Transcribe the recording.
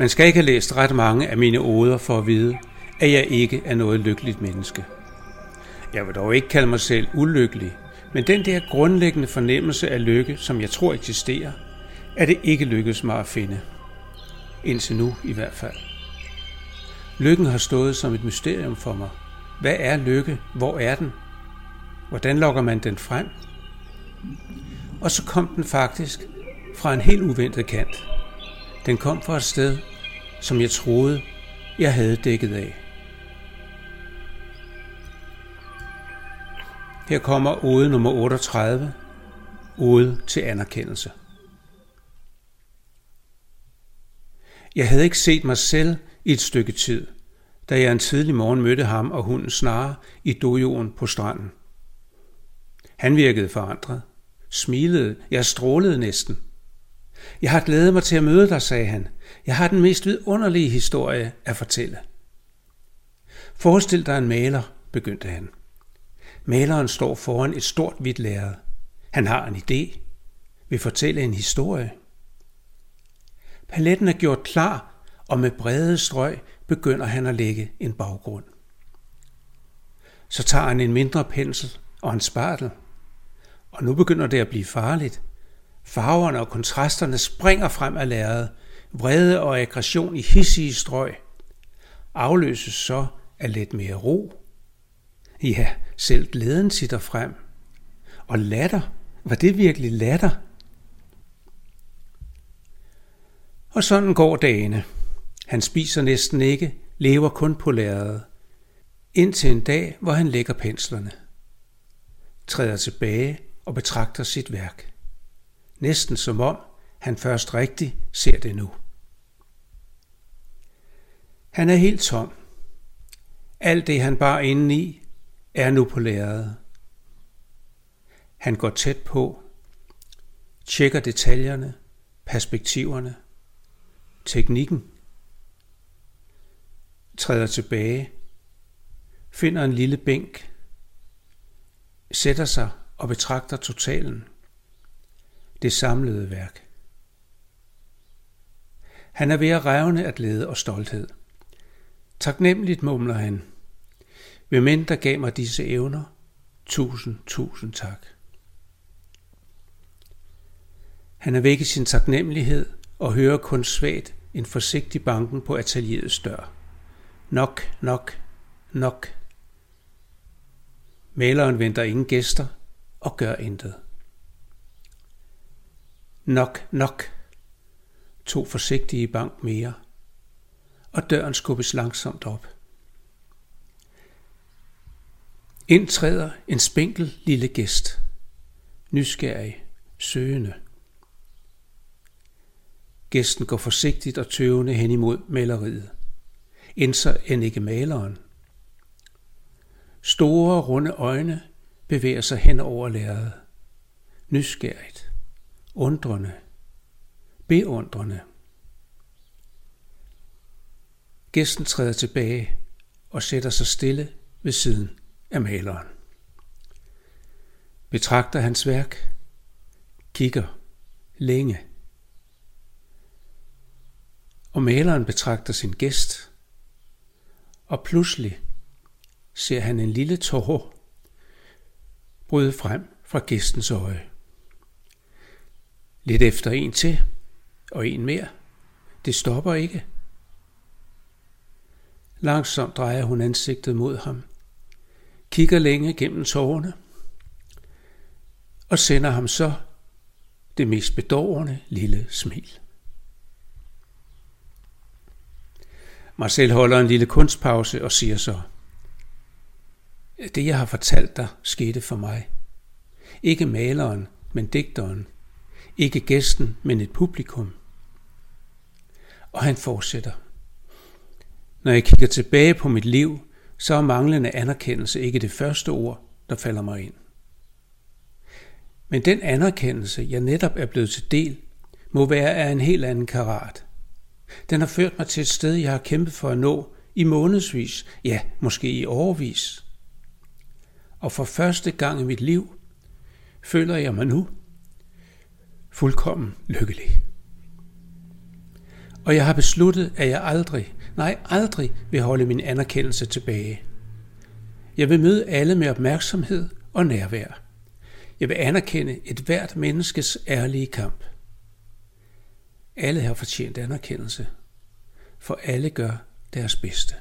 Man skal ikke have læst ret mange af mine oder for at vide, at jeg ikke er noget lykkeligt menneske. Jeg vil dog ikke kalde mig selv ulykkelig, men den der grundlæggende fornemmelse af lykke, som jeg tror eksisterer, er det ikke lykkedes mig at finde. Indtil nu i hvert fald. Lykken har stået som et mysterium for mig. Hvad er lykke? Hvor er den? Hvordan lokker man den frem? Og så kom den faktisk fra en helt uventet kant. Den kom fra et sted, som jeg troede, jeg havde dækket af. Her kommer ode nummer 38, ode til anerkendelse. Jeg havde ikke set mig selv i et stykke tid, da jeg en tidlig morgen mødte ham og hunden snare i dojoen på stranden. Han virkede forandret, smilede, jeg strålede næsten. Jeg har glædet mig til at møde dig, sagde han. Jeg har den mest vidunderlige historie at fortælle. Forestil dig en maler, begyndte han. Maleren står foran et stort hvidt lærred. Han har en idé, vil fortælle en historie. Paletten er gjort klar, og med brede strøg begynder han at lægge en baggrund. Så tager han en mindre pensel og en spartel. Og nu begynder det at blive farligt. Farverne og kontrasterne springer frem af lærredet. Vrede og aggression i hissige strøg. Afløses så af lidt mere ro. Ja, selv glæden sitter frem. Og latter, var det virkelig latter? Og sådan går dagene. Han spiser næsten ikke, lever kun på lærredet. Indtil en dag, hvor han lægger penslerne. Træder tilbage og betragter sit værk. Næsten som om han først rigtig ser det nu. Han er helt tom. Alt det han bar indeni er nu på lærredet. Han går tæt på, tjekker detaljerne, perspektiverne, teknikken, træder tilbage, finder en lille bænk, sætter sig og betragter totalen, det samlede værk. Han er ved at revne af glæde og stolthed. Taknemmeligt mumler han. Hvem end der gav mig disse evner, tusind, tusind tak. Han er væk i sin taknemmelighed og hører kun svagt en forsigtig banken på atelierets dør. Nok, nok, nok. Maleren venter ingen gæster og gør intet. Nok, nok. To forsigtige bank mere. Og døren skubbes langsomt op. Indtræder en spinkel lille gæst. Nysgerrig, søgende. Gæsten går forsigtigt og tøvende hen imod maleriet. Indser end ikke maleren. Store, runde øjne bevæger sig hen over lærredet. Nysgerrigt, undrende, beundrende. Gæsten træder tilbage og sætter sig stille ved siden af maleren. Betragter hans værk, kigger længe. Og maleren betragter sin gæst, og pludselig ser han en lille tårer bryde frem fra gæstens øje. Lidt efter en til, og en mere. Det stopper ikke. Langsomt drejer hun ansigtet mod ham, kigger længe gennem tårerne, og sender ham så det mest bedårende lille smil. Marcel holder en lille kunstpause og siger så, det jeg har fortalt dig skete for mig. Ikke maleren, men digteren. Ikke gæsten, men et publikum. Og han fortsætter. Når jeg kigger tilbage på mit liv, så er manglende anerkendelse ikke det første ord, der falder mig ind. Men den anerkendelse, jeg netop er blevet til del, må være af en helt anden karat. Den har ført mig til et sted, jeg har kæmpet for at nå i månedsvis, ja, måske i årvis. Og for første gang i mit liv føler jeg mig nu fuldkommen lykkelig. Og jeg har besluttet, at jeg aldrig, nej aldrig vil holde min anerkendelse tilbage. Jeg vil møde alle med opmærksomhed og nærvær. Jeg vil anerkende et hvert menneskes ærlige kamp. Alle har fortjent anerkendelse, for alle gør deres bedste.